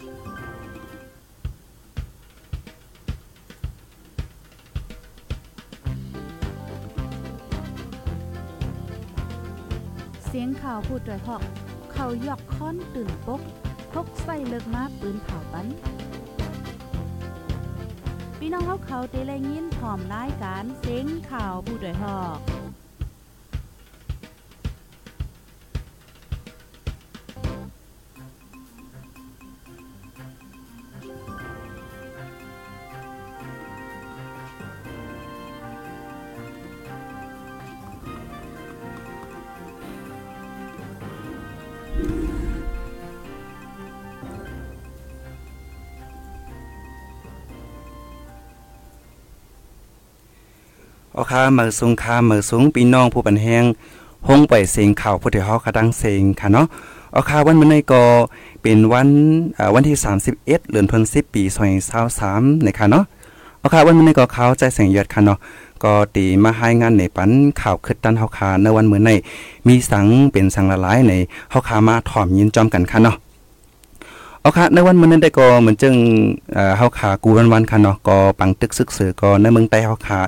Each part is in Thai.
เสียงข่าวพูดด้วยหอก เขายอกค้อนตื่นปกพกใส่เลิกมาปืนเผาปันพี่น้องเขาเขาเตะแลยินพร้อมรายการเสียงข่าวผู้ด้วยหอก อคาเมือสูงคาเมือสูงปีน้องผู้ปันแหงห้องไปเสียงข่าวผู้ที่เฮากระดังเสียงค่ะเนาะเอาคาวันมื้อนี้ก็เป็นวันวันที่ 31เดือนพฤศจิกายนปี2023นะคะเนาะเอาคาวันมื้อนี้ก็เขาใจแสงยอดค่ะเนาะก็ตีมาให้งานในปันข่าวคึดตันเฮาคาในวันมื้อนี้มีสังเป็นสังละลายในเฮาคามาถ่อมยินจอมกันค่ะเนาะ เอาค่ะในวันมื้อนั้นได้ก็เหมือนจึงเอ่อเฮาขากูวันวันค่ะเนาะก็ปังตึกซึกสือก็ในเมืองใต้เฮาขา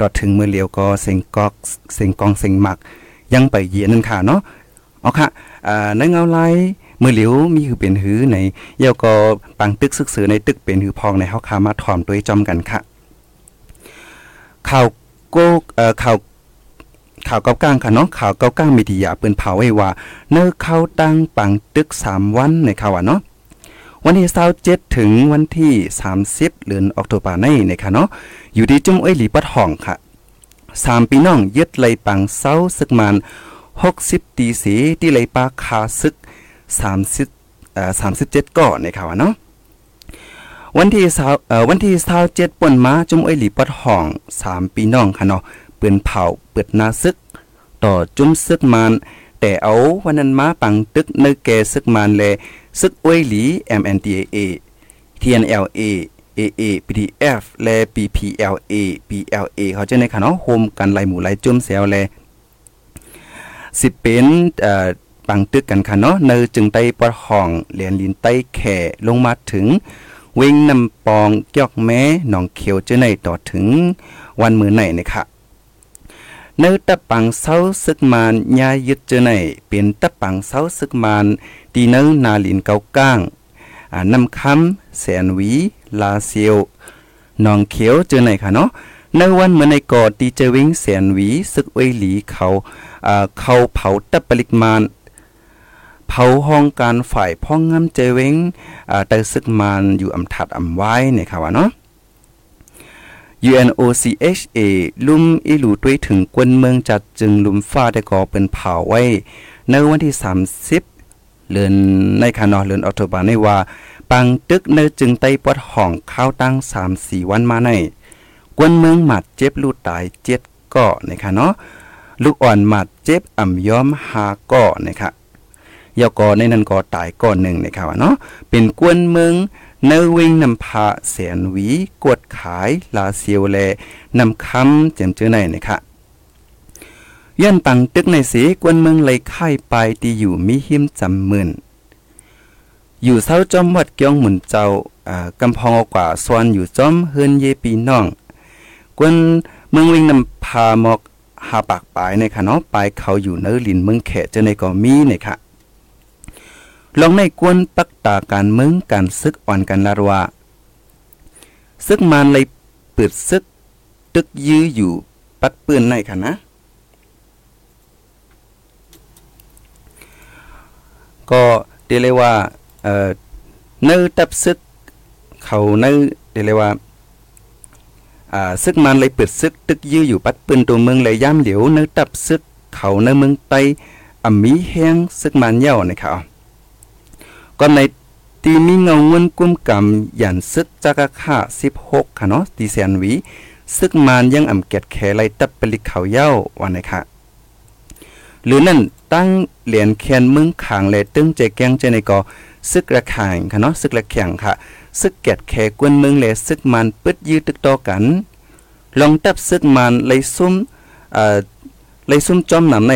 ดอดถึงมือเลียวก็เสียงกอกเสียงกองเสียงหมักยังไปเยียนนั่นค่ะเนาะเอาค่ะอ่าในเงาไลมือเหลียวมีคือเป็นหือในเยาก็ปังตึกซึกสือในตึกเป็นหือพองในเฮาขามาถ่อมตัวจอมกันค่ะ ข่าวโกเอ่อข่าวข่าวเก้าก้างค่ะเนาะข่าวเก้าก้างมีดียาปืนเผาไว้ว่า เนื้อเข้าตั้งปังตึกสามวันในข่าวอะเนาะ วันที่27ถึงวันที่ 30เดือนออกตุลาในนะคะเนาะอยู่ที่จุ้มเอ้ยหลีปัดห้องค่ะสามปีน้องยึดไหลปังเศร้าซึกมัน60ตีสีที่ไหลปาคาซึก30เอ่อ37ก่อนะคะว่าเนาะวันที่20เอ่อวันที่27ป่นมาจุ้มเอ้ยหลีปัดห้องสามปีน้องค่ะเนาะปืนเผาเปิดนาซึก ต่อจุ้มซึกมันแต่เอาวันนั้นมาปังตึกในแกซึกมันแล ซึกอวยหลี MNDAA TNLA AA PDF และ PPLA PLA เขาจะในค่ะเนาะโฮมกันไหลหมู่ไล่จุ่มแซวแลสิเป็นเอ่อปังตึกกันค่ะเนาะเนอจึงไต้ปอดห้องเหรียญลินไต้แข่ลงมาถึงเวงนำปองเกี่ยกแม้หนองเขียวเจอในต่อถึงวันมือไหนนะคะ เนื้อตะปังเศร้าซึกมานยายึดเจอในเป็นตะปังเศร้าซึกมานตีเนื้อนาลินเกาก้างอ่านำคำแสนวีลาเซียวนองเขียวเจอในค่ะเนาะในวันเมื่อในกอดตีเจวิงแสนวีซึกเวยหลีเขาอ่าเขาเผาตะปริกมานเผาห้องการฝ่ายพ่องงำเจเวงอ่าแต่ซึกมานอยู่อำทัดอำไว้เนี่ยค่ะว่าเนาะ UNOCHA ลุ่มอีหลูด้วยถึงกวนเมืองจัดจึงลุมฟ้าได้ก่อเป็นเผาไว้ ในวันที่ 30เดือนในคานอเดือนออกโทบาในว่า ปังตึกในจึงไต้ปวดห้องข้าวตั้ง 3-4 วันมาใน กวนเมืองหมัดเจ็บลูกตายเจ็ดก่อนะคะเนาะลูกอ่อนหมัดเจ็บอ่ำย้อมหาก่อนะคะยอกอในนั้นก็ตายก่อนหนึ่งนะคะว่าเนาะเป็นกวนเมือง เนวิงนำพาแสนวี กวดขายลาเซียวแลนำคำเจมเจอในนะคะย่านปังตึกในสีกวนเมืองเลยค่ายไปตีอยู่มีหิมจำหมื่นอยู่เศร้าจอมวัดเกียงหมุนเจ้ากำพองกว่าสวนอยู่จอมเฮือนเยปีน้อง กวนเมืองวิงนำพาหมอกหาปากปลายในค่ะเนาะปลายเขาอยู่เนื้อลินเมืองแขเจอในก็มีเนี่ค่ะ ลองในกวนปักตาการเมืองการซึกอ่อนกันลาดว่าซึกมันเลยเปิดซึก ตึกยื้ออยู่ปัดปืนในค่ะนะก็เรียกเลยว่าเอ่อเนื้อตับซึก เขาเนื้อเรียกเลยว่าอ่าซึกมันเลยเปิดซึก ตึกยื้ออยู่ปัดปืนตัวเมืองเลยย่ำเหลียวเนื้อตับซึก เขาเนื้อเมืองไตอมีแห้งซึกมันเย่านะครับ ก็ในตีมีเงาเงินกุ้มกำหยันซึกจักค่า16 ค่ะเนาะตีแสนวีซึกมันยังอ่ำเกตแขไลตับปลิกเขาเย่าวันไหนค่ะ หรือนั่นตั้งเหรียญแคนมึงขางเลยตึงใจแกงใจในกอซึกระขางค่ะเนาะซึกระแข่งค่ะ ซึกแกดแขกวนมืองเลยซึกมันปึดยืดตึกต่อกัน ลองตับซึกมันเลยซุ่มเอ่อเลยซุ่มจอมนำใน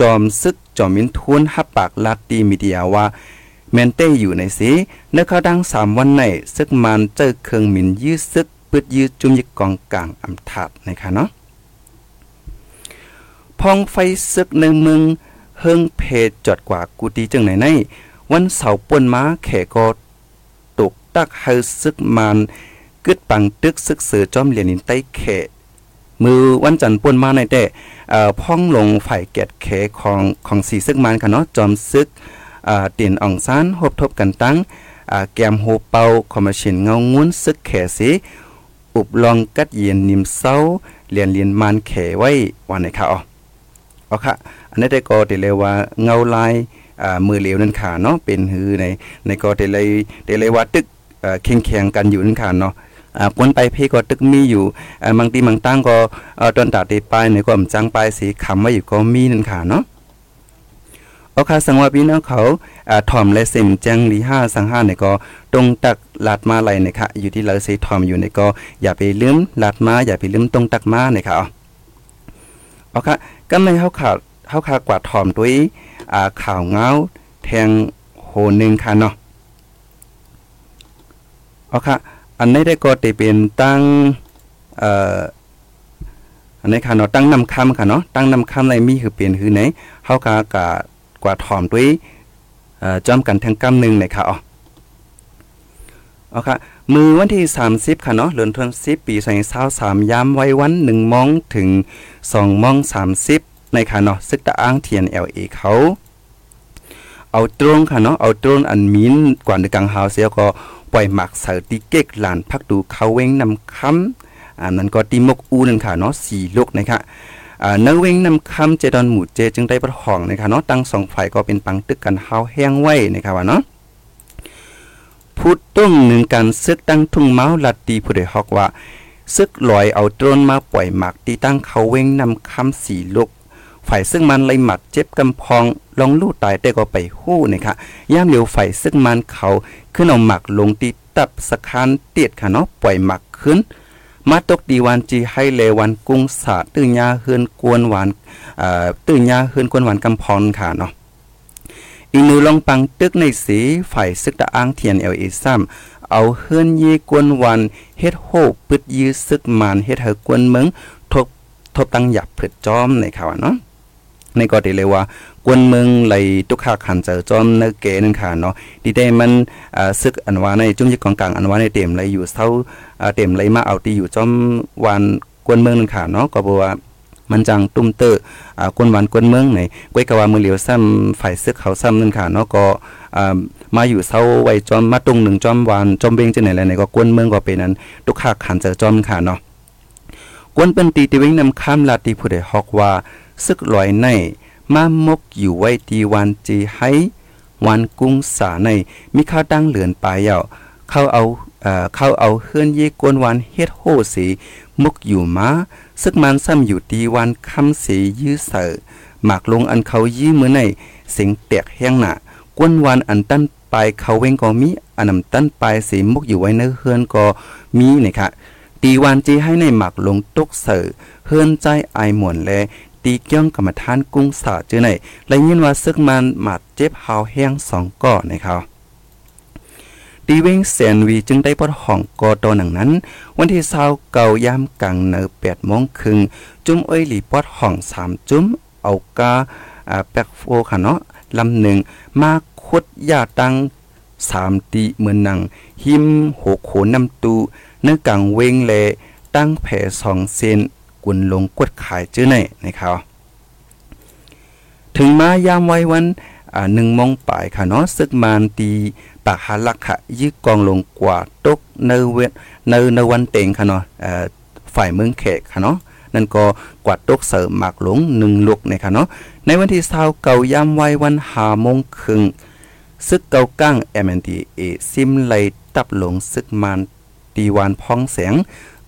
จอมซึกจอมมินทุนฮับปากลาตีมีเดียว่า แมนเต้อยู่ในสีเนื้อเขาดังสามวันในซึกมันเจอเครื่องหมินยื้อซึกปึดยื้อจุ่มยิกกองกลางอำถาดนะคะเนาะพองไฟซึกในเมืองเฮิงเพจอดกว่ากูตีจังไหนใน วันเสาร์ป่นม้าแขก็ตกตักเฮซึกมันกึดปังตึกซึกเสือจอมเหรียญนินใต้แขมือวันจันทร์ป่นมาในแต่พ่องลงฝ่ายแกดแขของของสีซึกมันค่ะเนาะจอมซึก ตียนอ่องซานหบทบกันตั้งแกมโฮเปาคอมมชินเงางุ้นซึกแขสีอุบลองกัดเย็นนิมเศร้าเรียนเรียนมานแขไว้วันไหนค่ะอ๋ออ๋อค่ะอันนี้ได้ก็ได้เลยว่าเงาลายมือเหลวนั่นค่ะเนาะเป็นหือในในก็ได้เลยได้เลยว่าตึกเอ่อแข่งแข่งกันอยู่นั่นค่ะเนาะอ่าปนไปเพก็ตึกมีอยู่อ่าบางทีบางตั้งก็เอ่อตอนตาตีปลายเนี่ยก็อำจังไปสีคำไว้อยู่ก็มีนั่นค่ะเนาะ เอาค่ะสังว่าพี่น้องเขาอ่าถ่อมและเซ็มจังลีห้าสังห้าเนี่ยก็ตรงตักลาดมาไหลเนี่ยค่ะอยู่ที่เราใส่ถ่อมอยู่เนี่ยก็อย่าไปลืมลาดมาอย่าไปลืมตรงตักมาเนี่ยค่ะเอาเค่ะก็ไม่เฮาขาวเฮาขากว่าถ่อมด้วยอ่าข่าวเงาแทงโหนึงค่ะเนาะเอาค่ะอันนี้ได้ก็ติเป็นตั้งเอ่ออันนี้ค่ะเนาะตั้งนำคำค่ะเนาะตั้งนำคำในมีคือเป็นคือไหนเฮากากะ กว่าถอมด้วยจอมกันทั้งกำหนึงเลยค่ะอ๋อเอาค่ะมือวันที่ 30 ค่ะเนาะเดือนธันวาคมปี2023ยามไว้วัน1โมงถึง2โมง30 ในค่ะเนาะซึกตะอ้างเทียน LA เขาเอาตรงค่ะเนาะเอาตรงอันมีนกว่าในกังหาวเสียก็ปล่อยหมักเสาติเก๊กหลานพักดูเขาเว้งนำคำอันนั้นก็ติมกอูนั่นค่ะเนาะสี่ลูกนะคะอ่า เนื้อเวงนำคำเจดอนหมู่เจจึงได้ประหองนะคะเนาะตั้งสองฝ่ายก็เป็นปังตึกกันเฮาแห้งไว้นะคะว่าเนาะพูดตุ้งหนึ่งการซึกตั้งทุ่งเมาลัดตีผู้ใดฮอกว่าซึกลอยเอาโดรนมาปล่อยหมักตีตั้งเขาเว้งนำคำสี่ลูกฝ่ายซึ่งมันเลยหมัดเจ็บกำพองลองลู่ตายแต่ก็ไปหู้นะคะย่ามเหลียวฝ่ายซึ่งมันเขาขึ้นเอาหมักลงตีตับสะคานเตียดค่ะเนาะปล่อยหมักขึ้น มาตกดีวันจีให้เลวันกุ้งสาตื้อยาเฮือนกวนหวานตื้อยาเฮือนกวนหวานกำพรค่ะเนาะอีนูลองปังตึกในสีฝ่ายซึกตะอ้างเทียนเอลเอซ้ำเอาเฮือนเยกวนวันเฮ็ดโหปึดยื้อซึกมันเฮ็ดเฮอกวนเมืองทบทบตั้งหยับผึดจอมในข่าวเนาะ ในก็ได้เลยว่ากวนเมืองไหลตุกขาขันเจอจอมเนเกนั่นค่ะเนาะดีได้มันอ่าซึกอันว่าในจุ่มยิกองกลางอันว่าในเต็มไหลอยู่เศร้าอ่าเต็มไหลมาเอาตีอยู่จอมวันกวนเมืองนั่นค่ะเนาะก็บอกว่ามันจังตุ้มเตออ่ากวนวันกวนเมืองไหนก้วยกะว่ามือเหลียวซ้ำฝ่ายซึกเขาซ้ำนั่นค่ะเนาะก็อ่ามาอยู่เศร้าไว้จอมมาตรงหนึ่งจอมวานจอมเบงจังไหนแล้วไหนก็กวนเมืองก็เป็นนั้นตุกขาขันเจอจอมค่ะเนาะกวนเป็นตีติเวงนำข้ามลาตีผู้ใดฮอกว่า ซึกลอยในมามกอยู่ไว้ตีวันจีให้วันกุ้งสาในมีข้าวตั้งเหลือนปลายเยาเข้าเอาเข้าเอาเฮือนเยกวนวันเฮ็ดโหสีมุกอยู่มาซึกมันซ้ำอยู่ตีวันคำสียื้อเสอหมากลงอันเขายื้อมือในเสียงแตกแห้งหนะกวนวันอันตั้นปลายเขาเว้งก็มีอันนำตั้นปลายสีมุกอยู่ไว้ในเฮือนก็มีนะคะตีวันจีให้ในหมากลงตกเสอเฮือนใจไอหมวนแล ตีเกี้ยงกรรมฐานกุ้งสาจื้อไหนและยินว่าซึกมันหมัดเจ็บหาวแห้งสองก่อนะครับตีเว้งแสนวีจึงได้ปดห้องกอตอหนังนั้น วันที่เศร้าเก่ายามกลางเนอแปดโมงครึ่งจุ้มเอ้ยหลีปอดห้องสามจุ้มเอากาอ่าแปกโฟค่ะเนาะลำหนึ่งมาคุดยาตังสามตีเหมือนหนัง หิมหกโขนน้ำตูเนื้อกังเวงแลตั้งแผ่สองเซน กุนลงกดขายจื้อในนะครับถึงมายามไว้วันอ่าหนึ่งโมงป่ายค่ะเนาะซึกมานตีปากหาลักค่ะยึกกองลงกว่าตกเนเวเนเนวันเต็งค่ะเนาะเอ่อฝ่ายเมืองเขกค่ะเนาะนั่นก็กวาดตกเสริมหมากหลงหนึ่งลูกนะคะเนาะในวันที่เศร้าเก่ายามไว้วันหาโมงครึ่งซึกเก่าก้าง MNDA ซิมไลตับหลงซึกมานตีวานพ้องแสง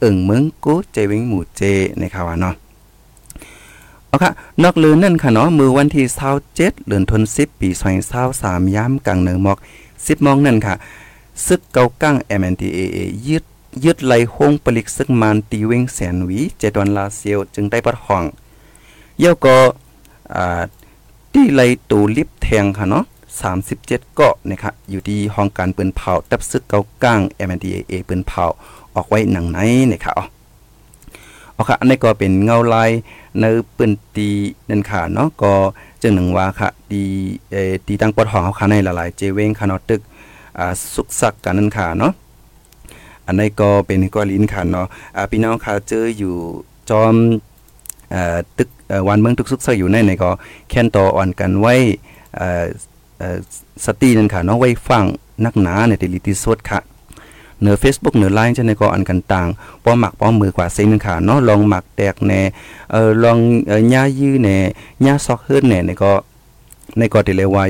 เอิ่งเมืองกูเจวิงหมู่เจนะครับว่าเนาะเอาค่ะนอกเลือนั่นค่ะเนาะมือวันที่27เดือนธันวาคมปี2023ยามกลางเนือหมอก10โมงนั่นค่ะซึกเกากั้ง MNDAA ยึดยึดไหลโฮงปลิกซึกมานตีเวงแสนหวีเจดอนลาเซียวจึงได้ปัดห้องเย่าก็อ่าตีไหลตูลิบแทงค่ะเนาะ37เกาะนะครับอยู่ที่ห้องการปืนเผาตับซึกเกากั้ง MNDAA ปืนเผา ออกไว้หนังไหนนะครับเอาค่ะอันนี้ก็เป็นเงาลายในปืนตีนั่นค่ะเนาะก็จึงหนึ่งว่าค่ะดีเอ่อตีตั้งปอดหองเขาค่ะในหลายๆเจเวงค่ะเนาะตึกอ่าสุกสักกันนั่นค่ะเนาะอันนี้ก็เป็นกอลินค่ะเนาะอ่าพี่น้องค่ะเจออยู่จอมเอ่อตึกเอ่อวันเมืองตึกสุกสักอยู่ในในก็แค้นต่ออ่อนกันไว้เอ่อเอ่อสตีนั่นค่ะเนาะไว้ฟังนักหนาในเดลิติสดค่ะ เหนือ Facebook เหนือไลน์จะในก็อันกันต่างป้อหมักป้อมือกว่าเซ็งนั่นค่ะเนาะลองหมักแตกแน่เอ่อลองเอ่อย่ายื้อแน่ย่าซอกเฮิรนแน่ในก็ในก็ได้เลยว่า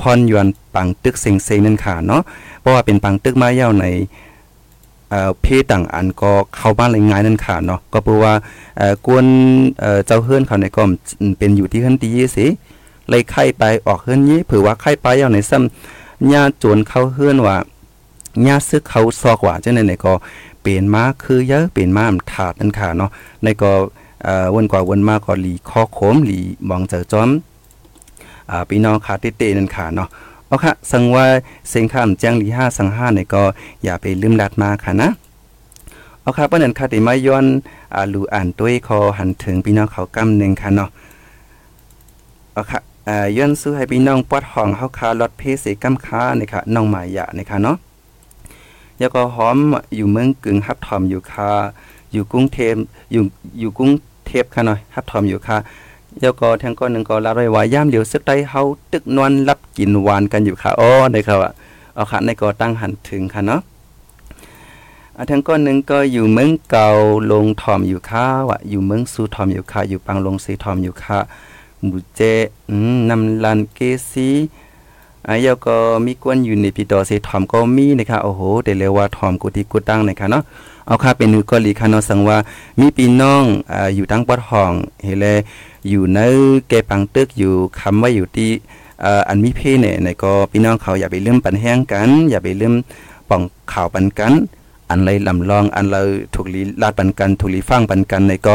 พรยวนปังตึกเซ็งเซ็งนั่นค่ะเนาะเพราะว่าเป็นปังตึกมาเย้าในเอ่อเพต่างอันก็เข้าบ้านเลยง่ายนั่นค่ะเนาะก็เพราะว่าเอ่อกวนเอ่อเจ้าเฮือนเขาในก็เป็นอยู่ที่เฮือนดีสิเลยไข่ไปออกเฮือนนี้เผื่อว่าไข่ไปเอาในซ้ำญาโจรเข้าเฮือนว่า ญาซึกเขาซอกว่าจังได๋ในก็เปลี่ยนมาคือเยอะเปลี่ยนมาถาดนั่นค่ะเนาะในก็เอ่อวนกว่าวนมาก็หลีคอโขมหลีมองเจอจอมอ่าพี่น้องคาเต้ๆนั่นค่ะเนาะเอาค่ะสังว่าเสียงคำแจ้งหลีห้าสังห้าเนี่ยก็อย่าไปลืมลัดมาค่ะนะเอาค่ะป้านันค่ะติมาย้อนอ่าลูอ่านด้วยคอหันถึงพี่น้องเขากำหนึ่งค่ะเนาะเอาค่ะอ่าย้อนสู้ให้พี่น้องปวดห้องเฮาคารถเพเสกำค้านี่ค่ะน้องหมายะนี่ค่ะเนาะ แล้วก็หอมอยู่เมืองกึ่งฮับถอมอยู่ค่ะอยู่กรุงเทพอยู่อยู่กรุงเทพค่ะเนาะฮับถอมอยู่ค่ะแล้วก็แทงก้อนหนึ่งก็ลาไว้ว่าย่ามเหลียวซึกได้เฮาตึกนวลรับกินหวานกันอยู่ค่ะอ๋อได้ครับอะเอาค่ะในก็ตั้งหันถึงค่ะเนาะอะแทงก้อนหนึ่งก็อยู่เมืองเก่าลงทอมอยู่ค่ะว่ะอยู่เมืองสูทอมอยู่ค่ะอยู่ปังลงสีทอมอยู่ค่ะหมูเจอืมนำลันเกซี อะแล้วก็มีกวนอยู่ในปีตอสีทอมก็มีนะคะโอ้โหได้เลยว่าทอมกุฏิกุตั้งนะคะเนาะเอาค่ะเป็นก็ลีค่ะเนาะสังว่ามีพี่น้องอ่าอยู่ตั้งปอดห้องเฮเลอยู่ในเกปังตึกอยู่คำว่าอยู่ที่อ่ออันมีเพเนี่ยในก็พี่น้องเขาอย่าไปลืมปันแห้งกัน อย่าไปลืมป่องข่าวปันกัน อันไรลำลองอันเราถูกลีลาดปันกันถูกลีฟังปันกันในก็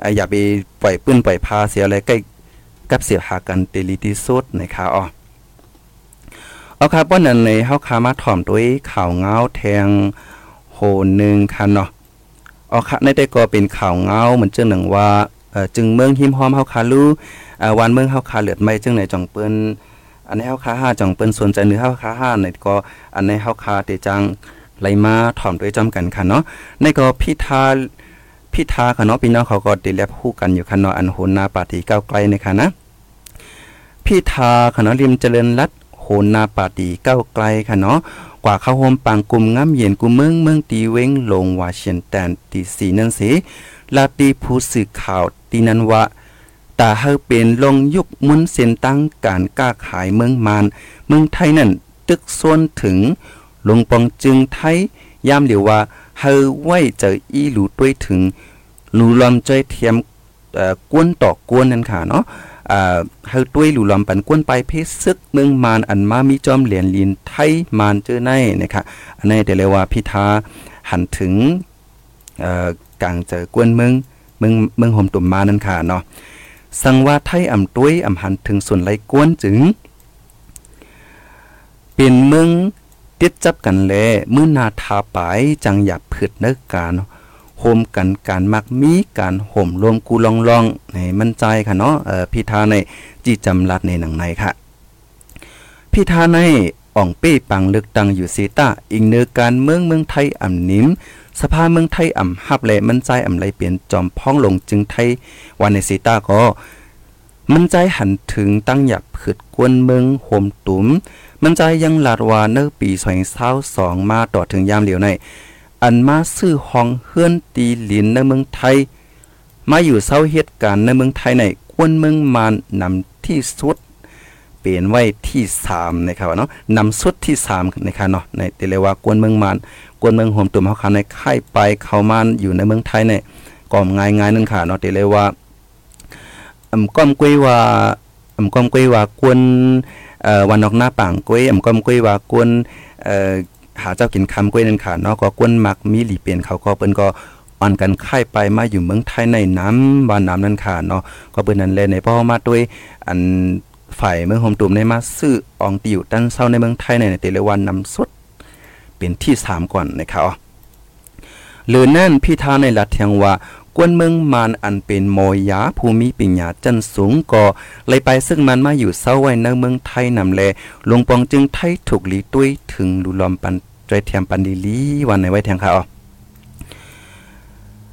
เอ่อย่าไปปล่อยปื้นปล่อยพาเสียอะไรใกล้กับเสียหากันเตลิที่สุดนะคะอ๋อ เอาครับว่านั้นในเฮาคามาถ่อมด้วยข่าวเงาแทงโหนึงค่ะเนาะเอาค่ะในแต่ก็เป็นข่าวเงาเหมือนเจ้าหนึ่งว่าเอ่อจึงเมืองหิมหอมเฮาคาลูเอ่วันเมืองเฮาคาเลือดไม่จึงในจ่องเปิ้นอันในเฮาคาห้าจ่องเปิ้นสนใจเนื้อเฮาคาห้าในก็อันในเฮาคาเตจังไหลมาถ่อมด้วยจำกันค่ะเนาะในก็พิธาพิธาค่ะเนาะพี่น้องเขาก็ได้แลบคู่กันอยู่ค่ะเนาะอันโหนนาปาร์ตี้ก้าวไกลในค่ะนะพิธาค่ะเนาะริมเจริญรัต โหนนาปาร์ตี้ก้าไกลค่ะเนาะกว่าเข้าโฮมปังกลุ่มงามเย็นกุมเมืองเมืองตีเว้งลงวาเชิงตันตีสีนั่นสิลาตีผู้สื่อข่าวตีนันว่าตาเฮาเป็นลงยุคมุนเส้นตั้งการก้าขายเมืองมาน เมืองไทยนั่นตึกส่วนถึงลงปองจึงไทยยามเหลียวว่าเฮาไว้เจออีหลูด้วยถึงหลูลอมใจเทียมเอ่อกวนต่อกวนนั่นค่ะเนาะ อ่าเฮาด้วยหลูลอมปันกวนไปเพศซึกเมืองมานอันมามีจอมเหรียญลินไทยมานเจอในนะคะอันนี้เดี๋ยวเรียกว่าพิธาหันถึงเอ่อกลางเจอกวนเมืองเมืองเมืองห่มตุ่มมานั่นค่ะเนาะสังว่าไทยอ่ำต้วยอ่ำหันถึงส่วนไรกวนจึง เป็นเมืองติดจับกันแลมื้อนาทาปายจังหยับผึดเนกการ โฮมกันการมักมีการห่มรวมกูลองลองในมั่นใจค่ะเนาะเออพิธาในจีจำรัดในหนังในค่ะ พิธาในอ่องเป้ปังเลือกตังอยู่ซีตาอิงเนือการเมืองเมืองไทยอ่ำนิ้มสภาเมืองไทยอ่ำฮับแลมันใจอ่ำไรเปลี่ยนจอมพ้องลงจึงไทยวันในซีตาก็มันใจหันถึงตั้งหยับผืดกวนเมืองโฮมตุ้ม มันใจยังลาดว่าเนอปีสองเศร้าสองมาต่อถึงยามเหลียวใน อันมาซื้อห้องเฮือนตีหลินในเมืองไทย มาอยู่เศร้าเหตุการณ์ในเมืองไทยในกวนเมืองมานนำที่สุดเปลี่ยนไว้ที่สามนะครับเนาะนำสุดที่สามนะครับเนาะในเตเลว่ากวนเมืองมานกวนเมืองโฮมตุ่มเฮาคันในค่ายไปเขามาอยู่ในเมืองไทยเนี่ยก็ง่ายๆนั่นค่ะเนาะเตเลว่าอำก้อมกุ้ยว่าอำก้อมกุ้ยว่ากวนเอ่อวันนอกหน้าป่างกุ้ยอำก้อมกุ้ยว่ากวนเอ่อ หาเจ้ากินคำกุ้ยนั่นค่ะเนาะก็กวนมักมีหลีเปลี่ยนเขาก็เปิ้นก็อ่อนกันค่ไปมาอยู่เมืองไทยในน้ำบ้านน้ำนั่นค่ะเนาะก็เปิ้นนั่นแลในพ่อมาด้วยอันฝ่ายเมืองโฮมตุมในมาซื้ออองติวตั้นเศร้าในเมืองไทยในแตเลวันนำสุดเป็นที่สามก่อนนะครับหรือนั่นพี่ท้าในลัดเทียงว่า กวนเมืองมานอันเป็นโมยาภูมิปัญญาจันสูงก็เลยไปซึ่งมันมาอยู่เศร้าไว้ในเมืองไทยนำแลหลวงปองจึงไทยถูกลีตุ้ยถึงลุลอมปันใจเทียมปันดีลีวันในไว้แทงค่ะอ๋อ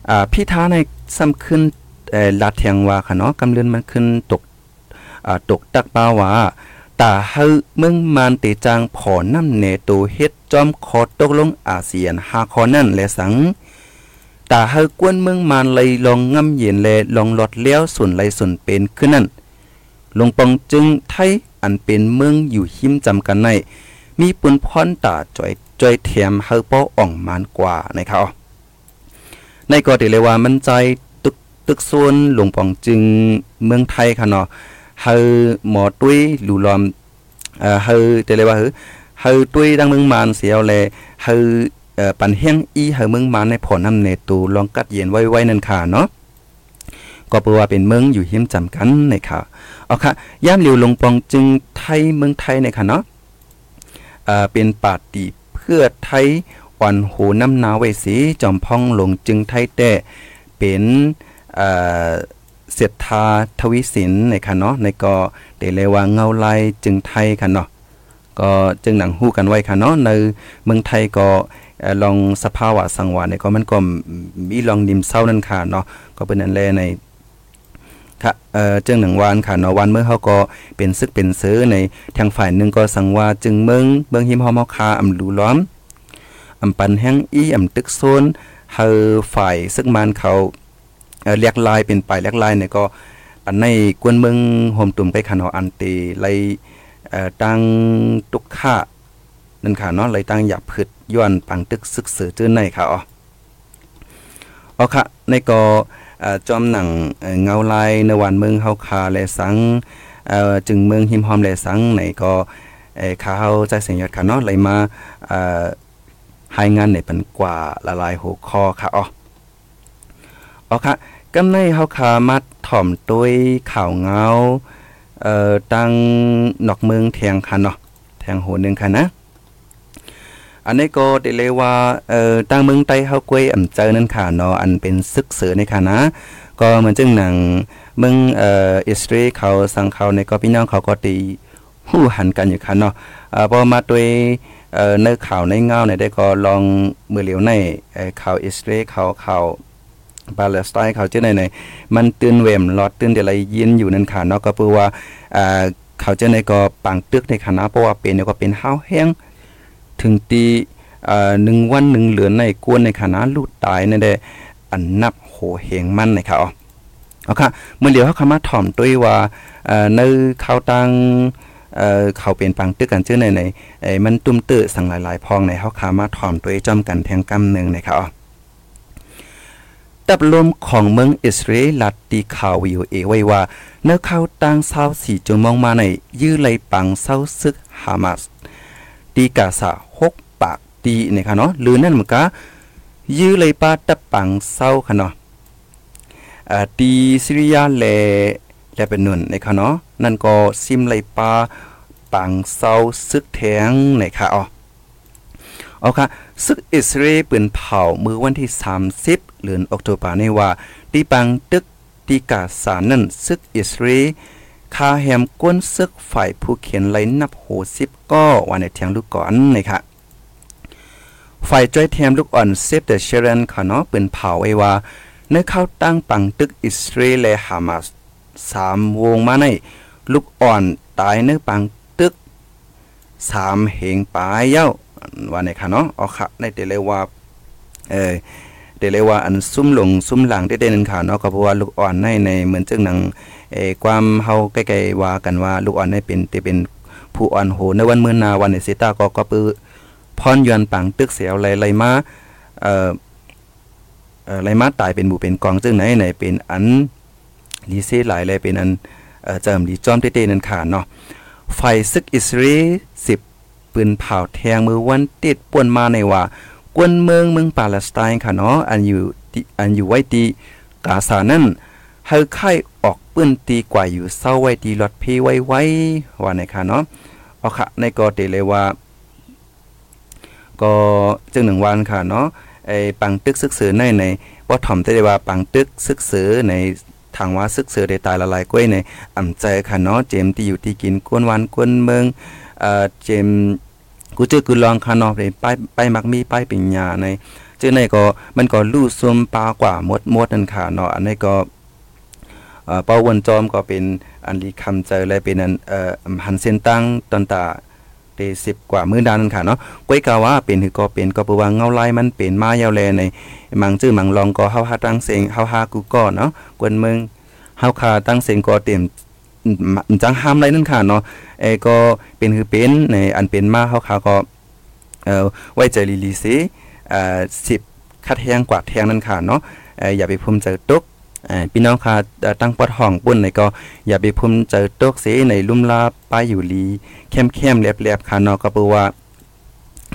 อ่าพี่ท้าในซ้ำขึ้นเอ่อลาเทียงว่าค่ะเนาะกำเลือนมันขึ้นตกอ่าตกตักปาว่าตาเฮาเมืองมานเตจางผอน้ำเนโตเฮ็ดจอมขอตกลงอาเซียนหาขอนั่นและสัง ตาเฮากวนเมืองมานเลยลองงำเย็นแลลองหลอดเลี้ยวส่วนไหลส่วนเป็นขึ้นนั่นลงปองจึงไทยอันเป็นเมืองอยู่หิมจำกันใน มีปุนพรตาจอยจอยเทียมเฮาป้ออ่องมานกว่านะครับในก็ติเลยว่ามันใจตึกตึกส่วนหลวงปองจึงเมืองไทยค่ะเนาะเฮาหมอตุ้ยหลูลอมเอ่อเฮาติเลยว่าเฮาตุ้ยดังเมืองมานเสียวแลเฮา ปันเฮียงอีเฮเมืองมาในผอน้ำเนตูลองกัดเย็นไว้ๆนั่นค่ะเนาะก็เปว่าเป็นเมืองอยู่หิมจำกันในค่ะเอาค่ะย่ามเหลียวลงปองจึงไทยเมืองไทยในค่ะเนาะอ่าเป็นปาติเพื่อไทยอ่อนหูน้ำนาไว้สีจอมพ่องลงจึงไทยแต่เป็นอ่าเศรษฐาทวิสินในค่ะเนาะในก็ได้เลว่าเงาลายจึงไทยค่ะเนาะก็จึงหนังฮู้กันไว้ค่ะเนาะในเมืองไทยก็ ลองสภาวะสังวาเนี่ยก็มันก็มีลองดิมเศร้านั่นค่ะเนาะก็เป็นอันแลในค่ะเอ่อจึงหนึ่งวันค่ะเนาะวันเมื่อเขาก็เป็นซึกเป็นซื้อในทางฝ่ายหนึ่งก็สังว่าจึงเมืองเมืองหิมฮอมอคาอำลูล้อมอำปันแห้งอีอำตึกโซนเฮาฝ่ายซึกมันเขาเอ่อเรียกลายเป็นไปเรียกลายเนี่ยก็อันในกวนเมืองโฮมตุ่มไปค่ะเนาอันตีไลเอ่อตั้งตุกค่า นั่นค่ะเนาะเลยตั้งหยับผึดย้อนปังตึกซึกสือจื้อในค่ะอ๋ออ๋อค่ะ ในก็อ่าจอมหนังเงาลายในวันเมืองเฮาคาและสังจึงเมืองหิมหอมและสังไหนก็เอ่อขาใจเสียงยอดค่ะเนาะเลยมาอ่าให้งานในปันกว่าละลายหัวคอค่ะอ๋ออ๋อค่ะกำในเฮาคามาถ่อมต้วยข่าวเงาเอ่อตั้งนอกเมืองเทียงค่ะเนาะแทงโหนึงค่ะนะ อันนี้ก็ได้เลยว่าเอ่อตั้งเมืองไต้เฮากวยอำเจอนั่นค่ะเนาะอันเป็นซึกเสือในค่ะนะ ก็เหมือนจึงหนังเมืองเอ่ออิสราเอลเขาสังเขาในก็พี่น้องเขาก็ตีหู้หันกันอยู่ค่ะเนาะอ่อพอมาด้วยเอ่อในข่าวในเงาในได้ก็ลองมือเหลียวในเอ่อข่าวอิสราเอลเขาข่าวปาเลสไตน์เขาเจ้าไหนไหนมันตื่นเวมลอดตื่นเดี๋ยวอะไรยินอยู่นั่นค่ะเนาะก็เพื่อว่าอ่าเขาเจ้าในก็ปังตึกในคณะเพราะว่าเป็นเนี่ยก็เป็นห้าวแห้ง ถึงตีหนึ่งวันหนึ่งเหลือนในกวนในคณะลูกตายในได้อันนับโหเหงมันนะครับเอาค่ะเมื่อเดียวเขาคำมาถ่อมด้วยว่าในเขาตังเอ่อเขาเป็นปังตึกกันชื่อในในไอ้มันตุ้มตื้อสั่งหลายๆ พองในเขาคามาถ่อมด้วยจอมกันแทงกำหนึ่งนะครับตับลมของเมืองอิสราเอลตีข่าววิวเอไว้ว่าเนื้อเข้าตังเศร้าสี่จงมองมาในยื้อไหลปังเศร้าซึกฮามาส ตีกาสะหกปากตีเนี่ยค่ะเนาะหรือนั่นมันก็ยื้อเลยปาตะปังเศร้าค่ะเนาะอ่าตีซิริยาแลแลเป็นนุ่นเนี่ยค่ะเนาะนั่นก็ซิมเลยปาปังเศร้าซึกแทงเนี่ยค่ะอ๋อเอาค่ะซึกอิสราเอลปืนเผามือวันที่ 30เดือนออกตุลาในว่าตีปังตึกตีกาสานั่นซึกอิสราเอล คาแฮมก้นซึกฝ่ายผู้เขียนไลนับโหสิบก็วันในเทียงลูกก่อนนี่ค่ะฝ่ายจ้อยแทมลูกอ่อนเซฟเดอเชเรนค่ะเนาะเป็นเผาไว้ว่าในเข้าตั้งปังตึกอิสราเอลและฮามาสสามวงมาในลูกอ่อนตายในปังตึกสามเหงปลายเย้าว่าในค่ะเนาะเอาค่ะในเตเลยว่าเออ เตเลยว่าอันซุ่มหลงซุ่มหลังได้เด่นค่ะเนาะก็เพราะว่าลูกอ่อนในในเหมือนจึงหนังเอความเฮาใกล้ๆว่ากันว่าลูกอ่อนได้เป็นที่เป็นผู้อ่อนโหในวันเมื้อนาวันในสิตาก็ก็ปือพรยวนปังตึกเสียวไหลๆมาเอ่อเอ่อไหลมาตายเป็นหมู่เป็นกองจึงไหนไหนเป็นอันลีเซหลายเลยเป็นอันเอ่อเจิมดีจอมเต้ๆนั่นค่ะเนาะไฟซึกอิสราเอล10ปืนเผาแทงมือวันติดป่วนมาในว่า กวนเมืองเมืองปาเลสไตน์ค่ะเนาะอันอยู่อันอยู่ไว้ที่กาซานั่นเฮาไข่ออกปื้นตีกว่าอยู่เศร้าไว้ตีรถเพไว้ไว้ว่าในค่ะเนาะเอาค่ะในก็เตเลยว่า ก็จึงหนึ่งวันค่ะเนาะไอ้ปังตึกซึกซือในในว่าถ่อมได้ว่าปังตึกซึกซือในทางว่าซึกซือได้ตายละลายกล้วยในอ่ำใจค่ะเนาะเจมที่อยู่ที่กินกวนวันกวนเมืองเอ่อเจม กูจื้อกูลองค่ะเนาะไปไปมักมีไปปัญญาในจึงในก็มันก็ลู่ซุมปลากว่ามดมดนั่นค่ะเนาะอันนี้ก็เอ่อเป้าวนจอมก็เป็นอันลีคำเจอและเป็นอันเอ่อหันเส้นตั้งตอนตาเตสิบกว่ามื้อดานนั่นค่ะเนาะก้อยกาว่าเป็นคือก็เป็นก็บ่ว่าเงาไลายมันเป็นมายาวแลในมังจื้อมังลองก็เฮาหาตั้งเสียงเฮาหากูก็เนาะกวนเมืองเฮาคาตั้งเสียงก็เต็ม จังห้ามไรนั่นค่ะเนาะเอก็เป็นคือเป็นในอันเป็นมาเฮาคาก็เอ่อไว้ใจลีลีสิเอ่อ10คัดแทงกว่าแทงนั่นค่ะเนาะเอ่ออย่าไปพุ่มเจอตกพี่น้องค่ะตั้งปอดห้องปุ่นในก็อย่าไปพุ่มเจอตกเสในลุ่มลาป้ายอยู่ลีเข้มเข้มแหลบๆค่ะเนาะก็เปว่า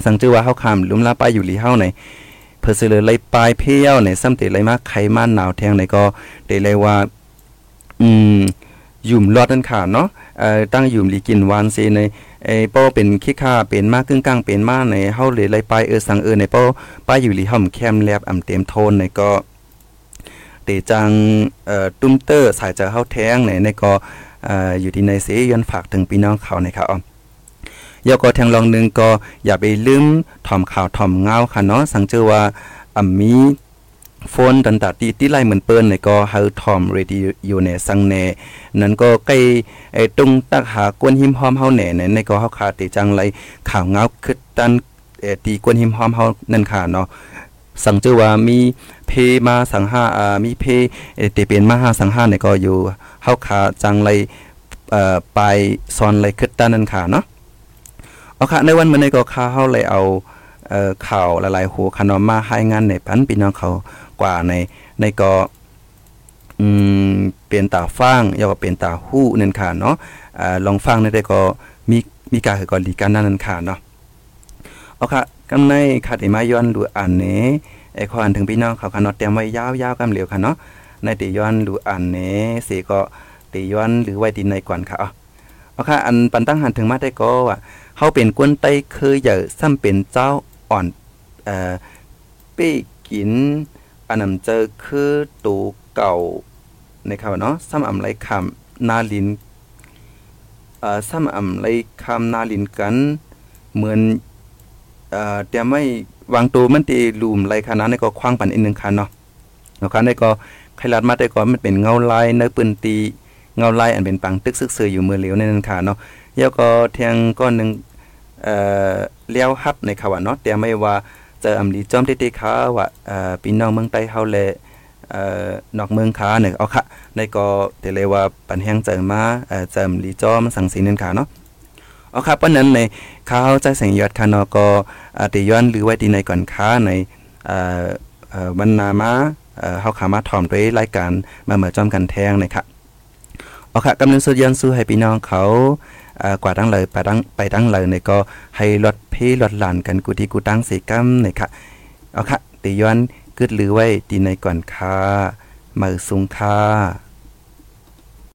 สังจือว่าเฮาคำลุ่มลาป้ายอยู่ลีเฮาในเพื่อซื้อเลยไล่ปลายเพี้ยวในซ้ำเตเลยมากไขมันหนาวแทงในก็เตเลยว่า อืม ยุ่มรอดนั่นค่ะเนาะเอ่อตั้งยุ่มลีกินวานซีในไอ้ป้อเป็นขี้ค่าเป็นมากกึ่งกลางเป็นมากในเฮาเลยไล่ปเออสังเออในป้อป้ายอยู่ลีห่อมแคมแลบอำเต็มโทนในก็เตจังเอ่อตุ้มเตอร์สายจะเฮาแท้งในในก็เอ่ออยู่ที่ในเสยอนฝากถึงพี่น้องเขาในครับอ๋อยอก็แทงลองนึงก็อย่าไปลืมถ่อมข่าวถ่อมเงาค่ะเนาะสังเจอว่าอ่ำมี ฟนตันตาตีที่ไล่เหมือนเปิ้นในก็เฮาทอมเรดิอยู่ในสังเนนั้นก็ใกล้ไอ้ตรงตักหากวนหิมหอมเฮาแหน่ในก็เฮาคาติจังไลข่าวเงาคึดตันเอตีกวนหิมหอมเฮานั่นค่ะเนาะสังเจอว่ามีเพมาสังหาอ่ามีเพเอเตเป็นมาหาสังหาในก็อยู่เฮาคาจังไลเอ่อไปซอนไลคึดตันนั่นค่ะเนาะเอาค่ะในวันมื้อนี้ก็ข้าเฮาเลยเอาเอ่อข่าวหลายๆหัวขนมมาให้งานในปันพี่น้องเขา กว่าในในก็อืมเป็นตาฟังยก็เป็นตาหู้นั่นค่ะเนาะอ่าลองฟังได้ก็มีมีการคือก็ลีกันนั่นค่ะเนาะเอาค่ะกำในค่ะที่มาย้อนดูอ่านเนไอ้ขออ่านถึงพี่น้องเขาค่ะเนาะเตรียมไว้ยาวๆกำเหลียวค่ะเนาะในติย้อนดูอ่านเนสิก็ติย้อนหรือไว้ดินในก่อนค่ะเอาเอาค่ะอันปันตั้งหันถึงมาได้ก็ว่าเฮาเป็นกวนไต้เคยใหญ่ซ้ำเป็นเจ้าอ่อนเอ่อเป้กิน อันนำเจอคือตูเก่านะครับเนาะซ้ำอำไรคำนาลินเอ่อซ้ำอำไรคำนาลินกัน เหมือนเอ่อแต่ไม่วางตัวมันตีลูมไรขนาดนี้ก็คว้างปันอีกนึงคันเนาะเนาะคันในก็ใครลัดมาได้ก็มันเป็นเงาลายเนื้อปืนตีเงาลายอันเป็นปังตึกซึกซืออยู่มือเหลียวในนั้นค่ะเนาะแล้วก็เทียงก้อนนึงเอ่อเลี้ยวฮับในค่ะว่าเนาะแต่ไม่ว่า เจออำลีจอมเตๆขาว่าเอ่อพี่น้องเมืองใต้เฮาแลเอ่อนอกเมืองขาเนี่ยเอาค่ะในก็เตเลว่าปันแฮงเจอมาเอ่อเจออำลีจอมสังสีนั่นค่ะเนาะเอาครับเพราะนั้นในข้าวใจแสงยอดคานอก็อ่าติย้อนหรือไว้ที่ในก่อนค้าในเอ่อเอ่อวันนามาเอ่อเฮาขามาถ่อมด้วยรายการมาเหมือจอมกันแทงนะครับเอาค่ะกำลังสุดยันสู้ให้พี่น้องเขา กว่าตั้งเลยไปตั้งไปตั้งเลยเนี่ยก็ให้ลดพี่ลดหลานกันกูที่กูตั้งสีกัมเนี่ยค่ะเอาค่ะติย้อนกึดหรือไว้ตีในก่อนค่ะมือสูงค่ะ